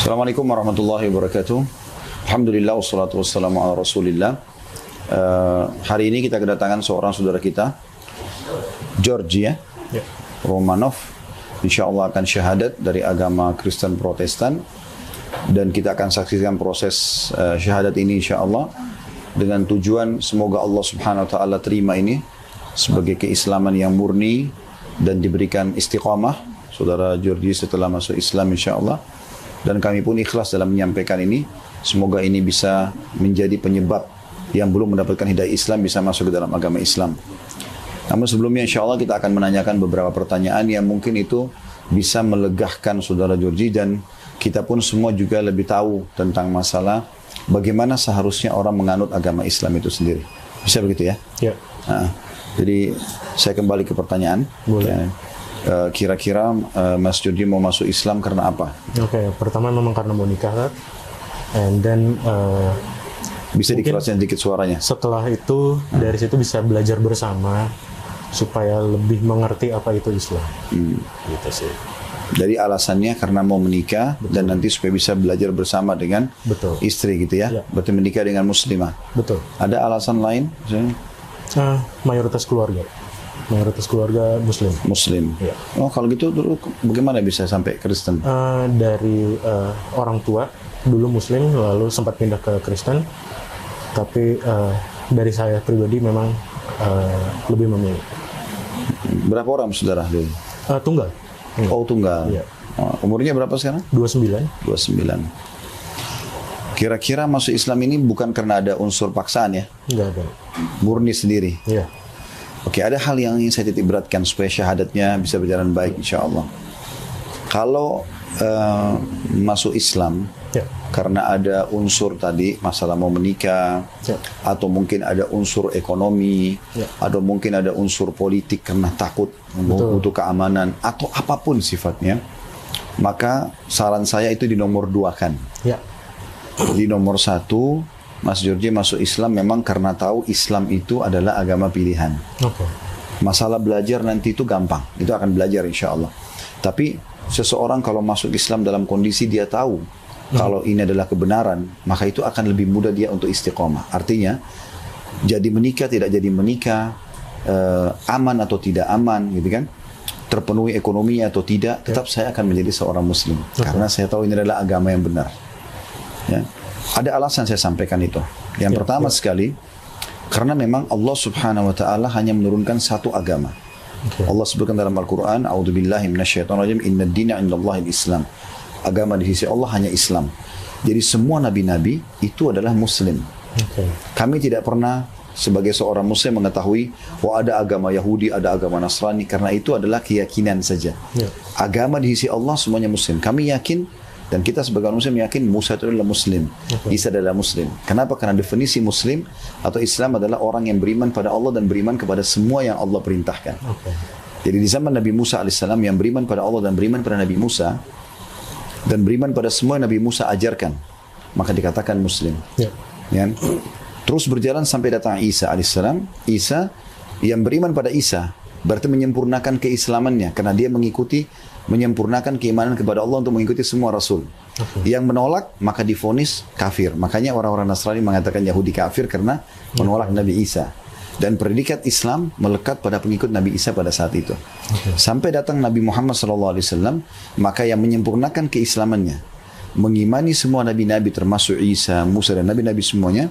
Assalamualaikum warahmatullahi wabarakatuh. Alhamdulillah wassalatu wassalamu ala rasulillah. Uh, hari ini kita kedatangan seorang saudara kita, Georgia Ya. Romanov. Insya Allah akan syahadat dari agama Kristen Protestan. Dan kita akan saksikan proses uh, syahadat ini insya Allah. Dengan tujuan semoga Allah subhanahu wa ta'ala terima ini sebagai keislaman yang murni dan diberikan istiqamah. Saudara Georgie setelah masuk Islam insya Allah dan kami pun ikhlas dalam menyampaikan ini. Semoga ini bisa menjadi penyebab yang belum mendapatkan hidayah Islam bisa masuk ke dalam agama Islam. Namun sebelumnya insya Allah kita akan menanyakan beberapa pertanyaan yang mungkin itu bisa melegahkan saudara Georgi dan kita pun semua juga lebih tahu tentang masalah bagaimana seharusnya orang menganut agama Islam itu sendiri. Bisa begitu ya? Ya. Nah, jadi saya kembali ke pertanyaan. Boleh. Ya. Eh, Kira-kira eh, Mas Georgi mau masuk Islam karena apa? Oke, pertama memang karena mau nikah kan. And then uh, Bisa dikerasin sedikit suaranya. setelah itu dari situ bisa belajar bersama supaya lebih mengerti apa itu Islam. Hmm. Gitu sih. Jadi alasannya karena mau menikah dan nanti supaya bisa belajar bersama dengan Betul. istri gitu ya. Ya. Berarti menikah dengan muslimah. Betul. Ada alasan lain? Misalnya Ah, mayoritas keluarga. Mayoritas keluarga muslim. Muslim. Ya. Oh kalau gitu dulu bagaimana bisa sampai Kristen? Eh, dari eh, orang tua dulu muslim lalu sempat pindah ke Kristen tapi eh, dari saya pribadi memang eh, lebih memilih Berapa orang saudara dulu? Eh, tunggal Oh tunggal. Iya. Oh, umurnya berapa sekarang? 29 29. Kira-kira masuk Islam ini bukan karena ada unsur paksaan ya? nggak ada Murni sendiri. ya Oke, ada hal yang ingin saya titik beratkan supaya syahadatnya bisa berjalan baik insya Allah. Kalau eh, masuk Islam ya karena ada unsur tadi masalah mau menikah Ya. atau mungkin ada unsur ekonomi Ya. atau mungkin ada unsur politik karena takut butuh keamanan atau apa pun sifatnya maka saran saya itu di nomor dua kan ya di nomor satu Mas Georgie masuk Islam memang karena tahu Islam itu adalah agama pilihan oke Masalah belajar nanti itu gampang, itu akan belajar insya Allah. Tapi seseorang kalau masuk Islam dalam kondisi dia tahu kalau ini adalah kebenaran, maka itu akan lebih mudah dia untuk istiqomah. Artinya, jadi menikah tidak jadi menikah, eh, aman atau tidak aman, gitu kan? Terpenuhi ekonomi atau tidak, tetap saya akan menjadi seorang Muslim karena saya tahu ini adalah agama yang benar. Ya. Ada alasan saya sampaikan itu. Yang pertama sekali, karena memang Allah Subhanahu wa taala hanya menurunkan satu agama. Oke. Allah sebutkan dalam Al-Qur'an, "A'udzubillahi minasyaitonirrajim, innad dina 'indallahil Islam." Agama di sisi Allah hanya Islam. Jadi semua nabi-nabi itu adalah muslim. oke Kami tidak pernah sebagai seorang muslim mengetahui bahwa ada agama Yahudi, ada agama Nasrani karena itu adalah keyakinan saja. Ya. Agama di sisi Allah semuanya muslim. Kami yakin dan kita sebagai muslim yakin Musa itu adalah muslim. Isa adalah muslim. Kenapa? Karena definisi muslim atau Islam adalah orang yang beriman pada Allah dan beriman kepada semua yang Allah perintahkan. oke Jadi di zaman Nabi Musa alaihissalam yang beriman pada Allah dan beriman pada Nabi Musa dan beriman pada semua yang Nabi Musa ajarkan, maka dikatakan muslim. ya Ya. Terus berjalan sampai datang Isa alaihissalam. Isa yang beriman pada Isa berarti menyempurnakan keislamannya karena dia mengikuti menyempurnakan keimanan kepada Allah untuk mengikuti semua rasul. Yang menolak maka difonis kafir. Makanya orang-orang Nasrani mengatakan Yahudi kafir karena menolak Nabi Isa. Dan predikat Islam melekat pada pengikut Nabi Isa pada saat itu. Sampai datang Nabi Muhammad SAW, maka yang menyempurnakan keislamannya, mengimani semua nabi-nabi termasuk Isa, Musa dan nabi-nabi semuanya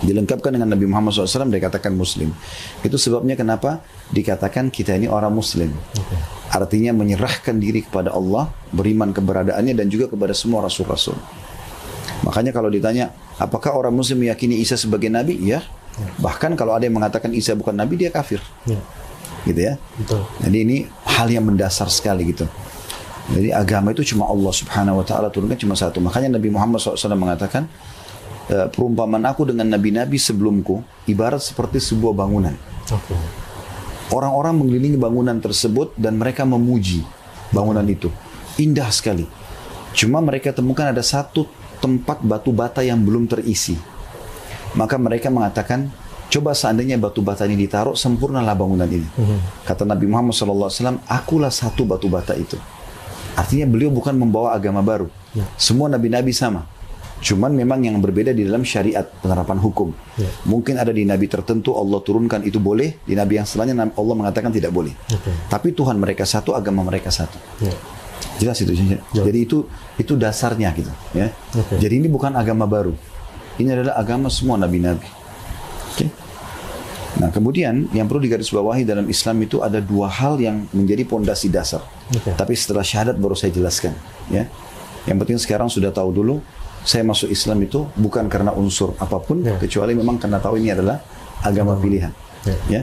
dilengkapkan dengan Nabi Muhammad SAW dikatakan Muslim. Itu sebabnya kenapa dikatakan kita ini orang Muslim. Artinya menyerahkan diri kepada Allah, beriman keberadaannya dan juga kepada semua rasul-rasul. Makanya kalau ditanya, apakah orang Muslim meyakini Isa sebagai Nabi? Ya. Bahkan kalau ada yang mengatakan Isa bukan Nabi, dia kafir. ya Gitu ya. betul Jadi ini hal yang mendasar sekali gitu. Jadi agama itu cuma Allah Subhanahu wa taala turunkan cuma satu. Makanya Nabi Muhammad SAW mengatakan "Eh, perumpamaan aku dengan nabi-nabi sebelumku ibarat seperti sebuah bangunan. oke Orang-orang mengelilingi bangunan tersebut dan mereka memuji bangunan itu. Indah sekali. Cuma mereka temukan ada satu tempat batu bata yang belum terisi. Maka mereka mengatakan, coba seandainya batu bata ini ditaruh, sempurnalah bangunan ini. Kata Nabi Muhammad SAW, akulah satu batu bata itu. Artinya beliau bukan membawa agama baru. Ya. Semua nabi-nabi sama. Cuman memang yang berbeda di dalam syariat penerapan hukum. Ya. Mungkin ada di nabi tertentu Allah turunkan itu boleh, di nabi yang selanjutnya Allah mengatakan tidak boleh. Oke. Tapi Tuhan mereka satu, agama mereka satu. Ya. Jelas itu. Jelas. Jadi itu itu dasarnya gitu, ya. Oke. Jadi ini bukan agama baru. Ini adalah agama semua nabi-nabi. Oke. Nah, kemudian yang perlu digarisbawahi dalam Islam itu ada dua hal yang menjadi pondasi dasar. Oke. Tapi setelah syahadat baru saya jelaskan, ya. Yang penting sekarang sudah tahu dulu saya masuk Islam itu bukan karena unsur apa pun Ya. kecuali memang karena tahu ini adalah agama pilihan. Ya. Ya.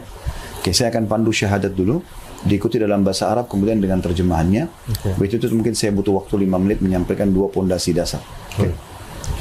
Oke, saya akan pandu syahadat dulu diikuti dalam bahasa Arab kemudian dengan terjemahannya. Oke. Begitu itu mungkin saya butuh waktu 5 menit menyampaikan dua pondasi dasar. Oke.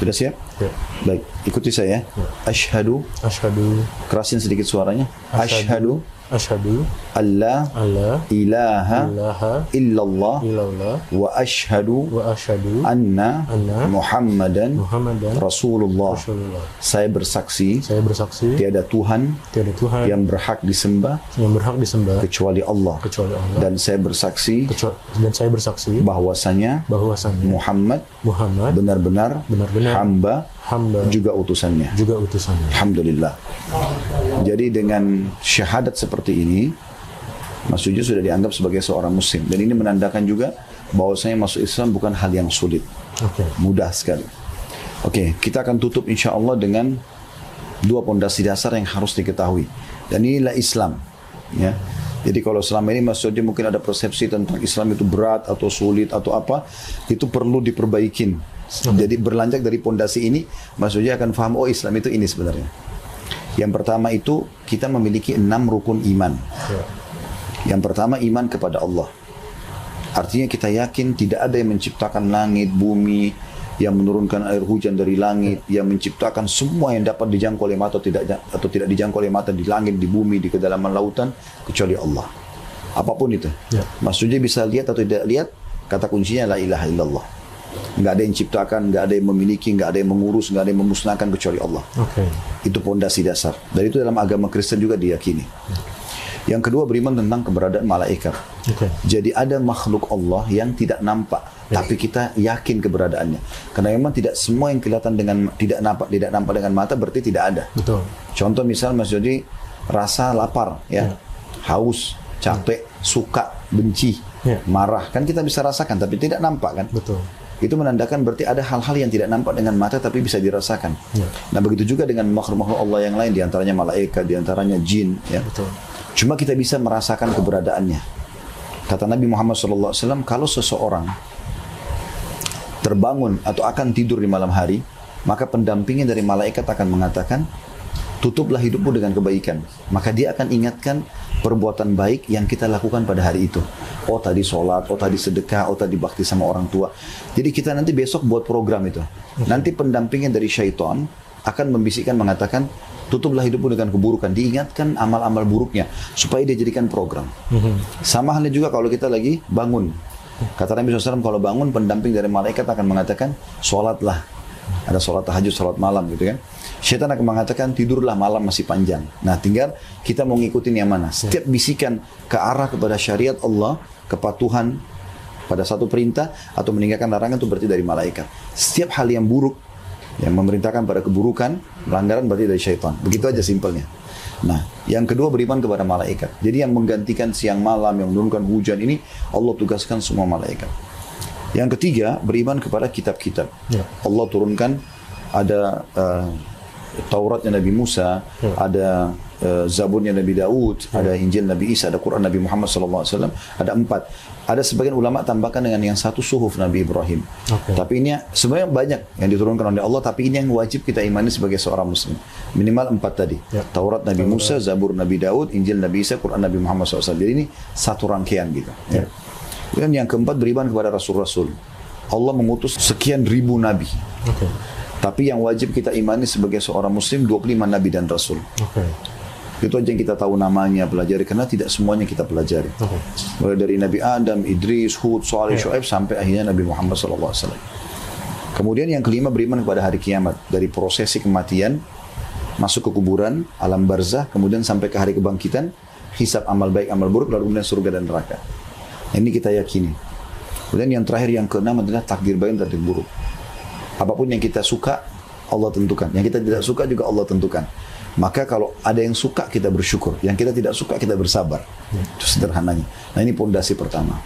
Sudah siap? Ya. Baik, ikuti saya. Asyhadu, Asyhadu kerasin sedikit suaranya. Asyhadu Asyhadu alla alla ilaha ilaha illallah illallah wa asyhadu wa asyhadu anna Anna Muhammadan Muhammadan Rasulullah. Rasulullah. Saya bersaksi Saya bersaksi tiada Tuhan tiada Tuhan yang berhak disembah yang berhak disembah kecuali Allah. kecuali Allah Dan saya bersaksi Kecuali- dan saya bersaksi bahwasanya bahwasannya Muhammad Muhammad benar-benar Benar-benar hamba hamba juga utusannya. juga utusannya. Alhamdulillah. Jadi dengan syahadat seperti ini, Mas Suji sudah dianggap sebagai seorang muslim. Dan ini menandakan juga bahwasanya masuk Islam bukan hal yang sulit. Oke. Mudah sekali. Oke, kita akan tutup insya Allah dengan dua pondasi dasar yang harus diketahui. Dan inilah Islam. Ya. Jadi kalau selama ini Mas Jody mungkin ada persepsi tentang Islam itu berat atau sulit atau apa, itu perlu diperbaikin. Jadi berlanjut dari pondasi ini, Mas Jody akan paham, oh Islam itu ini sebenarnya. Yang pertama itu kita memiliki enam rukun iman. Ya. Yang pertama iman kepada Allah. Artinya kita yakin tidak ada yang menciptakan langit, bumi, yang menurunkan air hujan dari langit, yang menciptakan semua yang dapat dijangkau oleh mata atau tidak atau tidak dijangkau oleh mata di langit, di bumi, di kedalaman lautan kecuali Allah. Apa pun itu. Ya. Mas Suji bisa lihat atau tidak lihat, kata kuncinya la ilaha illallah. Nggak ada yang ciptakan, nggak ada yang memiliki, nggak ada yang mengurus, nggak ada yang memusnahkan kecuali Allah. Oke. Itu pondasi dasar. Dan itu dalam agama Kristen juga diyakini. Yang kedua beriman tentang keberadaan malaikat. Oke. Jadi ada makhluk Allah yang tidak nampak, tapi kita yakin keberadaannya. Karena memang tidak semua yang kelihatan dengan tidak nampak tidak nampak dengan mata berarti tidak ada. Betul. Contoh misal Mas Jody rasa lapar ya, haus, capek, suka, benci, Ya. marah kan kita bisa rasakan tapi tidak nampak kan? Betul. Itu menandakan berarti ada hal-hal yang tidak nampak dengan mata tapi bisa dirasakan. Ya. Nah begitu juga dengan makhluk-makhluk Allah yang lain, di antaranya malaikat, di antaranya jin. Ya. Betul. Cuma kita bisa merasakan keberadaannya. Kata Nabi Muhammad SAW, kalau seseorang terbangun atau akan tidur di malam hari, maka pendampingnya dari malaikat akan mengatakan, tutuplah hidupmu dengan kebaikan. Maka dia akan ingatkan perbuatan baik yang kita lakukan pada hari itu. Oh tadi sholat, oh tadi sedekah, oh tadi bakti sama orang tua. Jadi kita nanti besok buat program itu. Nanti pendampingnya dari syaitan akan membisikkan mengatakan, tutuplah hidupmu dengan keburukan. Diingatkan amal-amal buruknya supaya dia jadikan program. Sama halnya juga kalau kita lagi bangun. Kata Nabi SAW, kalau bangun pendamping dari malaikat akan mengatakan, sholatlah. Ada sholat tahajud, sholat malam gitu kan. Syaitan akan mengatakan, tidurlah malam masih panjang. Nah tinggal kita mau ngikutin yang mana. Setiap bisikan ke arah kepada syariat Allah, kepatuhan pada satu perintah, atau meninggalkan larangan itu berarti dari malaikat. Setiap hal yang buruk, yang memerintahkan pada keburukan, pelanggaran berarti dari syaitan. Begitu aja simpelnya. Nah, yang kedua beriman kepada malaikat. Jadi yang menggantikan siang malam, yang menurunkan hujan ini, Allah tugaskan semua malaikat. Yang ketiga, beriman kepada kitab-kitab. Ya. Allah turunkan ada uh, Tauratnya Nabi Musa, Ya. ada uh, Zaburnya Nabi Daud, ada Injil Nabi Isa, ada Quran Nabi Muhammad SAW, ada empat. Ada sebagian ulama tambahkan dengan yang satu suhuf Nabi Ibrahim. Oke. Tapi ini sebenarnya banyak yang diturunkan oleh Allah, tapi ini yang wajib kita imani sebagai seorang muslim. Minimal empat tadi. Ya. Taurat Nabi Musa, Zabur Nabi Daud, Injil Nabi Isa, Quran Nabi Muhammad SAW. Jadi ini satu rangkaian gitu. Ya. Dan yang keempat beriman kepada Rasul-Rasul. Allah mengutus sekian ribu nabi. Oke. Tapi yang wajib kita imani sebagai seorang muslim 25 nabi dan rasul. Oke. Itu aja yang kita tahu namanya, pelajari karena tidak semuanya kita pelajari. Oke. Mulai dari Nabi Adam, Idris, Hud, Saleh, Shu'aib sampai akhirnya Nabi Muhammad SAW. Kemudian yang kelima beriman kepada hari kiamat dari prosesi kematian masuk ke kuburan, alam barzah, kemudian sampai ke hari kebangkitan, hisab amal baik, amal buruk, lalu kemudian surga dan neraka. Ini kita yakini. Kemudian yang terakhir yang keenam adalah takdir baik dan takdir buruk. Apa pun yang kita suka, Allah tentukan. Yang kita tidak suka juga Allah tentukan. Maka kalau ada yang suka kita bersyukur, yang kita tidak suka kita bersabar. Itu sederhananya. Nah ini pondasi pertama.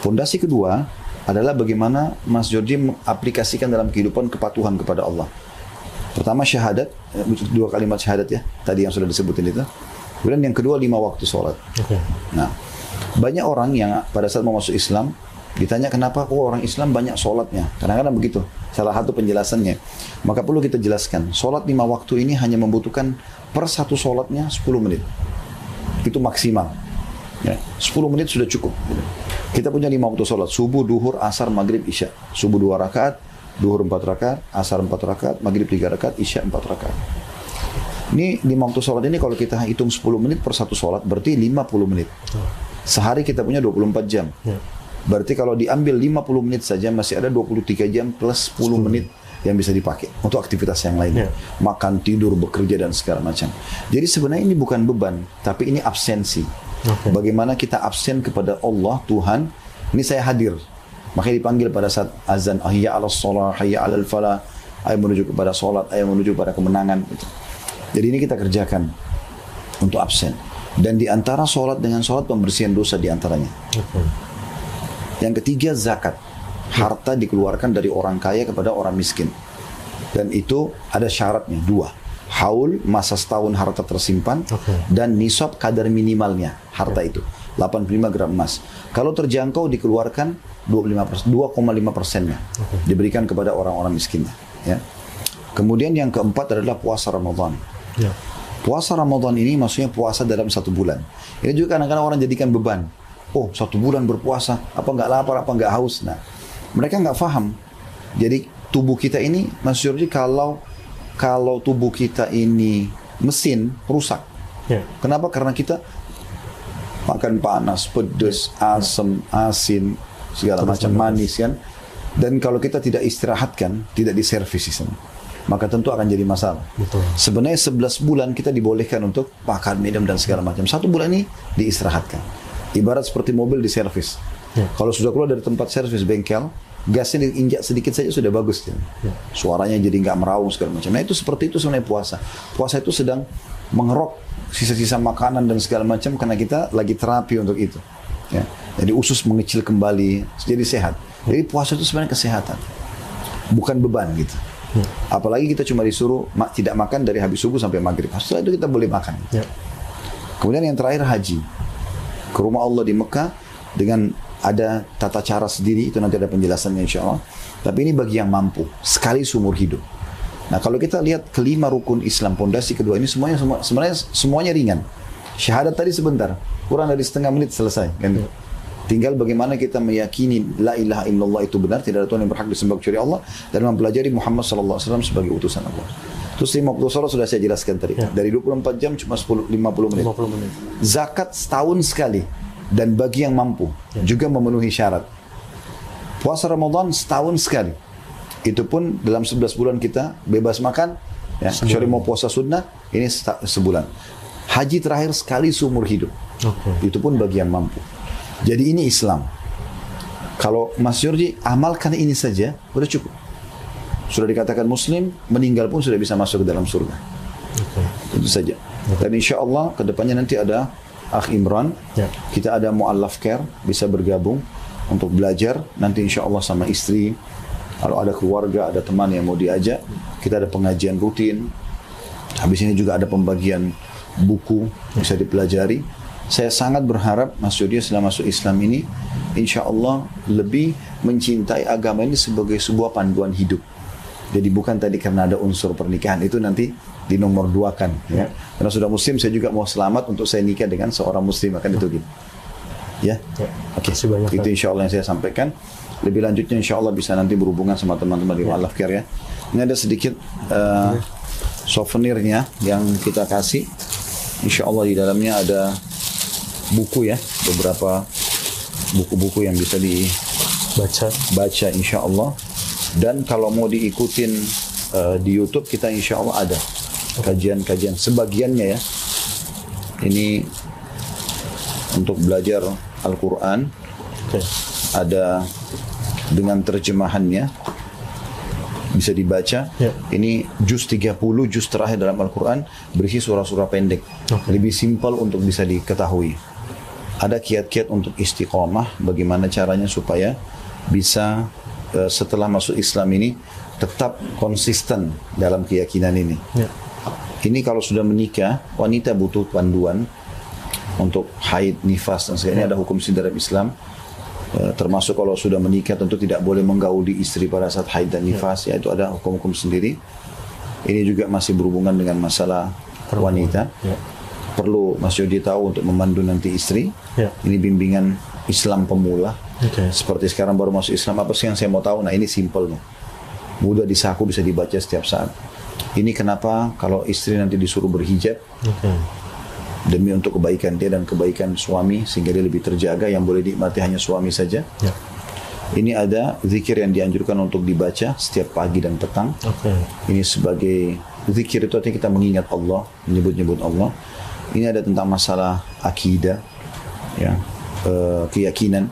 Pondasi kedua adalah bagaimana Mas Jordi mengaplikasikan dalam kehidupan kepatuhan kepada Allah. Pertama syahadat, dua kalimat syahadat ya, tadi yang sudah disebutin itu. Kemudian yang kedua lima waktu sholat. Oke. Nah, banyak orang yang pada saat mau masuk Islam ditanya kenapa kok orang Islam banyak sholatnya. Kadang-kadang begitu. Salah satu penjelasannya. Maka perlu kita jelaskan. Sholat lima waktu ini hanya membutuhkan per satu sholatnya 10 menit. Itu maksimal. Ya, 10 menit sudah cukup. Kita punya lima waktu sholat. Subuh, duhur, asar, maghrib, isya. Subuh dua rakaat, duhur empat rakaat, asar empat rakaat, maghrib tiga rakaat, isya empat rakaat. Ini lima waktu sholat ini kalau kita hitung 10 menit per satu sholat berarti 50 menit. Sehari kita punya 24 jam. Berarti kalau diambil 50 menit saja masih ada 23 jam plus 10 menit yang bisa dipakai untuk aktivitas yang lainnya. Ya. Makan, tidur, bekerja dan segala macam. Jadi sebenarnya ini bukan beban, tapi ini absensi. Oke. Bagaimana kita absen kepada Allah Tuhan, ini saya hadir. Makanya dipanggil pada saat azan, ahya ala sholat, hayya ala falah, ayo menuju kepada sholat, ayo menuju kepada kemenangan. Gitu. Jadi ini kita kerjakan untuk absen. Dan di antara sholat dengan sholat pembersihan dosa di antaranya. Oke. Yang ketiga zakat. Harta dikeluarkan dari orang kaya kepada orang miskin. Dan itu ada syaratnya dua. Haul masa setahun harta tersimpan Oke. dan nisab kadar minimalnya harta itu 85 gram emas. Kalau terjangkau dikeluarkan 25 persen, 2,5 persennya diberikan kepada orang-orang miskinnya. Ya. Kemudian yang keempat adalah puasa Ramadan. Ya. Puasa Ramadan ini maksudnya puasa dalam satu bulan. Ini juga kadang-kadang orang jadikan beban. Oh, satu bulan berpuasa, apa nggak lapar, apa nggak haus. Nah, mereka nggak paham. Jadi tubuh kita ini, Mas Jordi, kalau kalau tubuh kita ini mesin rusak. Ya. Kenapa? Karena kita makan panas, pedas, asam, asin, segala macam manis kan. Dan kalau kita tidak istirahatkan, tidak diservis maka tentu akan jadi masalah. Betul. Sebenarnya 11 bulan kita dibolehkan untuk makan, minum dan segala macam. Satu bulan ini diistirahatkan. Ibarat seperti mobil diservis. Ya. Kalau sudah keluar dari tempat servis bengkel, gasnya diinjak sedikit saja sudah bagus. Ya. Suaranya jadi nggak meraung segala macam. Nah itu seperti itu sebenarnya puasa. Puasa itu sedang mengerok sisa-sisa makanan dan segala macam karena kita lagi terapi untuk itu. Ya. Jadi usus mengecil kembali, jadi sehat. Jadi puasa itu sebenarnya kesehatan, bukan beban gitu. Apalagi kita cuma disuruh tidak makan dari habis subuh sampai maghrib. Setelah itu kita boleh makan. Ya. Kemudian yang terakhir haji. Ke rumah Allah di Mekah dengan ada tata cara sendiri, itu nanti ada penjelasannya insya Allah. Tapi ini bagi yang mampu, sekali seumur hidup. Nah kalau kita lihat kelima rukun Islam, pondasi kedua ini semuanya semua, sebenarnya semuanya ringan. Syahadat tadi sebentar, kurang dari setengah menit selesai. Kan? Tinggal bagaimana kita meyakini la ilaha illallah itu benar, tidak ada Tuhan yang berhak disembah kecuali Allah dan mempelajari Muhammad sallallahu alaihi wasallam sebagai utusan Allah. Terus lima waktu sholat sudah saya jelaskan tadi. Ya. Dari 24 jam cuma 10, 50 menit. 50 menit. Zakat setahun sekali dan bagi yang mampu juga memenuhi syarat. Puasa Ramadan setahun sekali. Itu pun dalam 11 bulan kita bebas makan ya, kecuali mau puasa sunnah ini sebulan. Haji terakhir sekali seumur hidup. Oke. Itu pun bagi yang mampu. Jadi ini Islam. Kalau Mas Jordi amalkan ini saja, udah cukup. Sudah dikatakan Muslim, meninggal pun sudah bisa masuk ke dalam surga. Oke. Itu saja. Dan insya Allah ke depannya nanti ada Akh Imran. Ya. Kita ada Mu'allaf Care bisa bergabung untuk belajar. Nanti insya Allah sama istri. Kalau ada keluarga, ada teman yang mau diajak. Kita ada pengajian rutin. Habis ini juga ada pembagian buku bisa dipelajari. Saya sangat berharap Mas Yudi setelah masuk Islam ini, insya Allah lebih mencintai agama ini sebagai sebuah panduan hidup. Jadi bukan tadi karena ada unsur pernikahan itu nanti di nomor dua kan. Ya. Karena sudah muslim saya juga mau selamat untuk saya nikah dengan seorang muslim akan itu gitu. Ya. Ya. Oke. Banyak, Itu insya Allah yang saya sampaikan. Lebih lanjutnya insya Allah bisa nanti berhubungan sama teman-teman di Wa'alaf Care ya. Ini ada sedikit eh, souvenirnya yang kita kasih. Insya Allah di dalamnya ada buku ya, beberapa buku-buku yang bisa dibaca Baca. insya Allah. Dan kalau mau diikutin eh, di YouTube kita insya Allah ada kajian-kajian sebagiannya ya. Ini untuk belajar Al-Quran Oke. ada dengan terjemahannya bisa dibaca. Ya. Ini juz 30 juz terakhir dalam Al-Qur'an berisi surah-surah pendek. Lebih simpel untuk bisa diketahui. Ada kiat-kiat untuk istiqomah bagaimana caranya supaya bisa setelah masuk Islam ini tetap konsisten dalam keyakinan ini. Ya. Ini kalau sudah menikah, wanita butuh panduan untuk haid, nifas dan sebagainya. Ada hukum sendiri dalam Islam. Eh, termasuk kalau sudah menikah tentu tidak boleh menggauli istri pada saat haid dan nifas. Ya itu ada hukum-hukum sendiri. Ini juga masih berhubungan dengan masalah wanita. Ya. Perlu Mas Yodi tahu untuk memandu nanti istri. Ya. Ini bimbingan Islam pemula. Oke. Seperti sekarang baru masuk Islam apa sih yang saya mau tahu? Nah ini simple nih. Mudah disaku bisa dibaca setiap saat. Ini kenapa kalau istri nanti disuruh berhijab Oke. demi untuk kebaikan dia dan kebaikan suami sehingga dia lebih terjaga yang boleh dinikmati hanya suami saja. Ya. Ini ada zikir yang dianjurkan untuk dibaca setiap pagi dan petang. Oke. Ini sebagai zikir itu artinya kita mengingat Allah, menyebut-nyebut Allah. Ini ada tentang masalah akidah, ya, eh, keyakinan.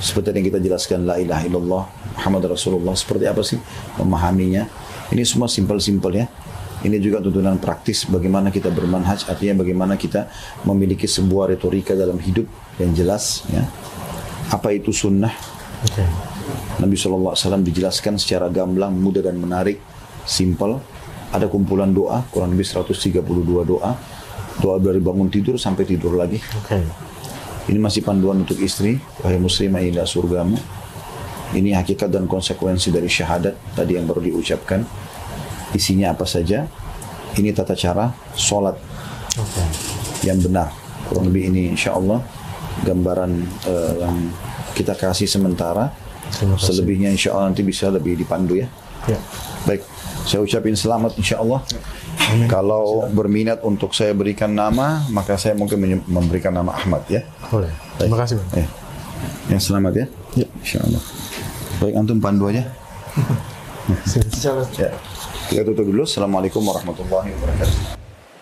Seperti yang kita jelaskan la ilaha illallah Muhammad Rasulullah seperti apa sih memahaminya ini semua simpel-simpel ya ini juga tuntunan praktis bagaimana kita bermanhaj artinya bagaimana kita memiliki sebuah retorika dalam hidup yang jelas ya apa itu sunnah Oke. Nabi SAW dijelaskan secara gamblang, mudah dan menarik, simpel. Ada kumpulan doa, kurang lebih 132 doa. Doa dari bangun tidur sampai tidur lagi. Oke. Ini masih panduan untuk istri, wahai muslimah inilah surgamu. Ini hakikat dan konsekuensi dari syahadat tadi yang baru diucapkan. Isinya apa saja? Ini tata cara sholat Oke. yang benar. Kurang lebih ini insya Allah gambaran eh, yang kita kasih sementara. Selebihnya insya Allah nanti bisa lebih dipandu ya. Ya. Baik, saya ucapin selamat insya Allah. Kalau berminat untuk saya berikan nama, maka saya mungkin memberikan nama Ahmad ya. Boleh. Terima kasih, Bang. Eh, yang selamat ya. Ya, insya Allah. Baik, antum pandu aja. Ya. Kita tutup dulu. Assalamualaikum warahmatullahi wabarakatuh.